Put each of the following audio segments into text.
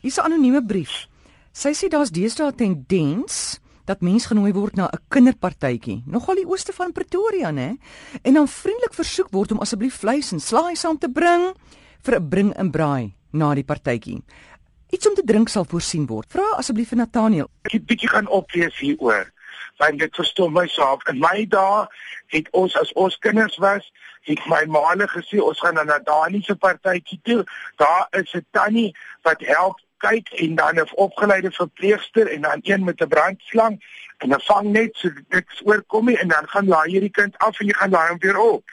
Hier's 'n anonieme brief. Sy sê daar's deesdae 'n tendens dat mens genooi word na 'n kinderpartytjie, nogal die ooste van Pretoria, né? En dan vriendelik versoek word om asseblief vleis en slaai saam te bring vir 'n bring en braai na die partytjie. Iets om te drink sal voorsien word. Vra asseblief vir Nathaniel. Ek het bietjie gaan oplees hieroor. Want dit verstom my saak. In my dae het ons as ons kinders was, het my maale gesê ons gaan na Nathaniel se partytjie toe. Daar is 'n tannie wat help kyk en dan 'n opgeleide verpleegster en dan een met 'n brandslang en dan vang net so niks oorkom nie en dan gaan laai hierdie kind af en jy gaan laai hom weer op.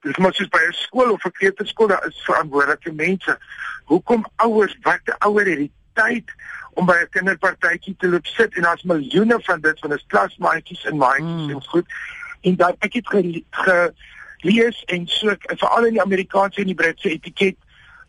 Dis mos soos by 'n skool of 'n kleuterskool, daar is verantwoordelike mense. Hoekom ouers, wat 'n ouer het die tyd om by 'n kinderpartytjie te loop sit en daar's miljoene van dit van 'n klasmaatjies en maatjies mm. en goed. En dan ek het gelees ge, en so veral in die Amerikaanse en die Britse etiket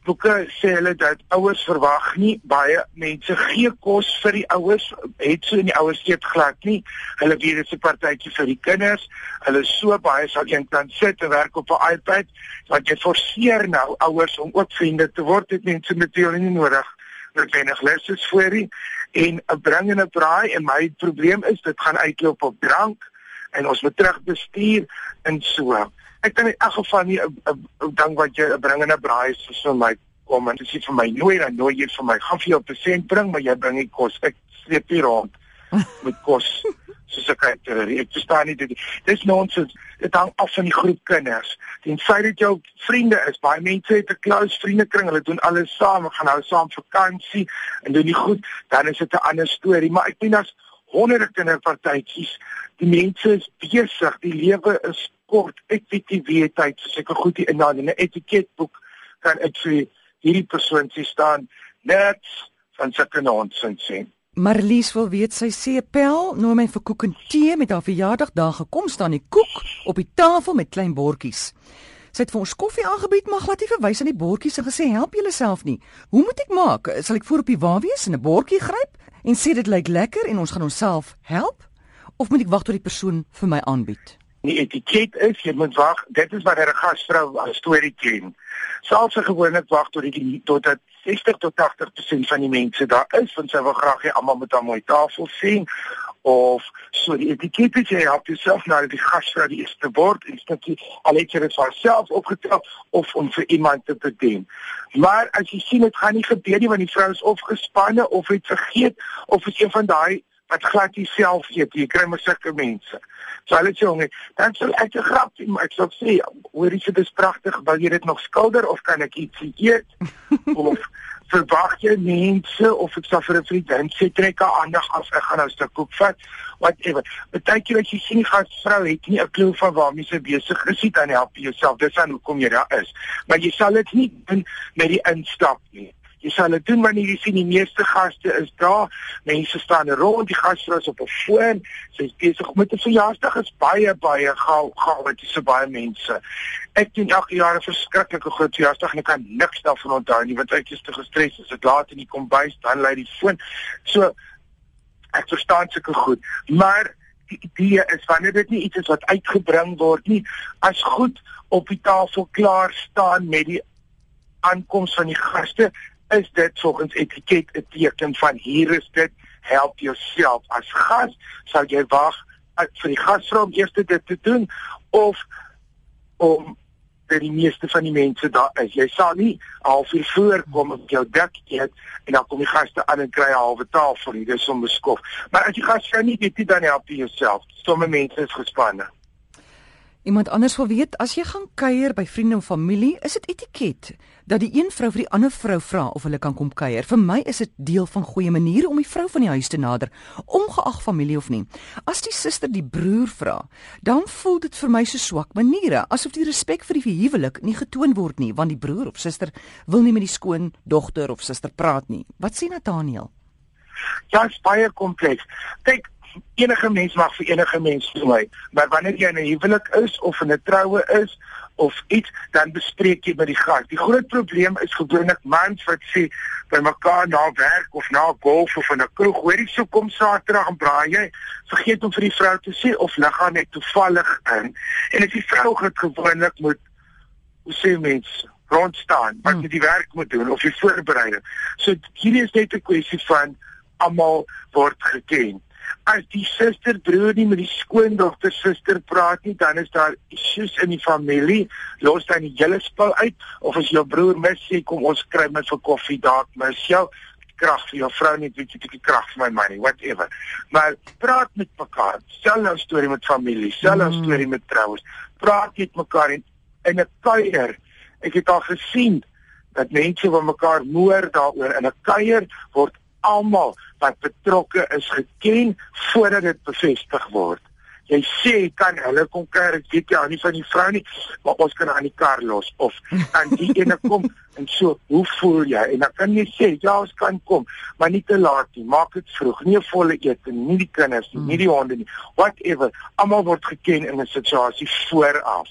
boeke sê hulle dat ouers verwag nie baie mense gee kos vir die ouers het so in die ouers eet glad nie. Hulle weet dit is 'n partytjie vir die kinders. Hulle so baie sal eenkant sit en werk op 'n iPad want jy forceer nou ouers om ook vriende te word. Dit mense natuurlik nie nodig noodwendig lesse voor nie. En 'n bring en 'n braai en my probleem is dit gaan uitloop op drank en ons moet terug bestuur en so ek kan in elk geval nie 'n ding wat jy bring in 'n braai is vir my kom en dis vir my nooi dan nooi jy vir my. Gaan vir jou present bring maar jy bring nie kos. Ek sleep hier rond met kos soos ek het ek verstaan nie dit dis nonsens. Dit hang af van die groep kinders. Feit dat jou vriende is baie mense het 'n close vriendekring. Hulle doen alles saam. Gaan nou saam vakansie en doen nie goed. Dan is dit 'n ander storie. Maar ek dink as honderde kinderpartytjies. Die mense is besig. Die lewe is kort ek wie tyd so seker goed hier in daai 'n etiketboek kan ek vir hierdie persoon sê staan net van sulke nonsens sê. Marlies wil weet sy sê 'n pel noem my vir koek en tee met haar verjaardag daar gekom staan die koek op die tafel met klein bordjies. Sy het vir ons koffie aangebied maar glad nie verwys aan die bordjies en gesê help julleself nie. Hoe moet ek maak? Sal ek voor op die wa wees en 'n bordjie gryp en sê dit lyk lekker en ons gaan onsself help of moet ek wag tot die persoon vir my aanbied? Die etiket is jy moet wag dit is wanneer 'n gasvrou 'n storie ken. Sal sy gewoonlik wag tot die tot dat 60 tot 80% van die mense daar is want sy wil graag hê almal moet aan mooi tafel sien of so die etiket is jy help jouself nou die gasvrou die eerste bord en al het jy dit vir self opgetel of om vir iemand te bedien. Maar as jy sien dit gaan nie gebeur nie want die vrou is of gespanne of het vergeet of is een van daai wat glad nie self eet jy kry maar sulke mense So hulle sê hom, dan sal ek 'n grapie maak. Ek sal sê, hoor jy dit is pragtig, wil jy dit nog skilder of kan ek ietsie eet? of verwag jy mense of ek sal vir 'n vriendin sê trek haar aandag af, ek gaan nou 'n stuk koek vat. Whatever. Partykeer as jy sien die gasvrou het nie 'n klou van waarmee sy besig is nie, dan help jy jouself. Dis dan hoekom jy daar is. Maar jy sal dit nie doen met die instap nie. Jy sal dit doen wanneer jy sien die meeste gaste is daar. Mense staan rond, die gasvrou is op 'n foon. Sy's besig met 'n verjaarsdag. Is baie baie gou gou met so baie mense. Ek doen elke jaar 'n verskriklike groot verjaarsdag en ek kan niks daarvan onthou nie want ek is te gestres. As dit laat in die kombuis, dan lei die foon. So ek verstaan seker goed, maar die idee is wanneer dit nie iets is wat uitgebring word nie, as goed op die tafel klaar staan met die aankoms van die gaste is dit volgens etiket 'n teken van hier is dit help jouself. As gas sal jy wag eh, vir die gasvrou om eers dit te doen of om vir die meeste van die mense daar is. Jy sal nie halfuur voor kom op jou dak eet en dan kom die gaste aan en kry 'n halwe tafel hier dis om beskof. Maar as die gasvrou nie weet nie dan help jy jouself. Sommige mense is gespanne Iemand anders wil weet as jy gaan kuier by vriende en familie, is dit etiket dat die een vrou vir die ander vrou vra of hulle kan kom kuier. Vir my is dit deel van goeie maniere om die vrou van die huis te nader, ongeag familie of nie. As die suster die broer vra, dan voel dit vir my so swak maniere, asof die respek vir die huwelik nie getoon word nie, want die broer of suster wil nie met die skoon dogter of suster praat nie. Wat sê Nathaniel? Ja, dit is baie kompleks. Kyk, enige mens mag vir enige mens nooi, maar wanneer jy in 'n huwelik is of in 'n troue is of iets, dan bespreek jy met die gas. Die groot probleem is gewoonlik mans wat sê by mekaar na werk of na golf of in 'n kroeg, hoorie so kom Saterdag en braai jy, vergeet om vir die vrou te sê of lig haar net toevallig in. En as die vrou het gewoonlik moet hoe sê mense rond staan wat hmm. met die werk moet doen of die voorbereiding. So hierdie is net 'n kwessie van almal word geken. As die suster broer nie met die skoondogter suster praat nie, dan is daar issues in die familie. Los dan die hele spul uit of as jou broer mis sê kom ons kry met vir koffie dalk mis jou krag vir jou vrou net weet jy bietjie krag vir my money whatever. Maar praat met mekaar. Stel nou storie met familie, stel nou mm. storie met troues. Praat met mekaar en in 'n kuier. Ek het al gesien dat mense van mekaar moer daaroor in 'n kuier word almal wat betrokke is geken voordat dit bevestig word. Jy sê kan hulle kom kyk ek weet jy nie van die vrou nie maar ons kan aan die kar los. Of kan die ene kom en so hoe voel jy? En dan kan jy sê ja ons kan kom maar nie te laat nie. Maak dit vroeg. Nie 'n volle ete nie die kinders nie, nie die honde nie. Whatever. Almal word geken in 'n situasie vooraf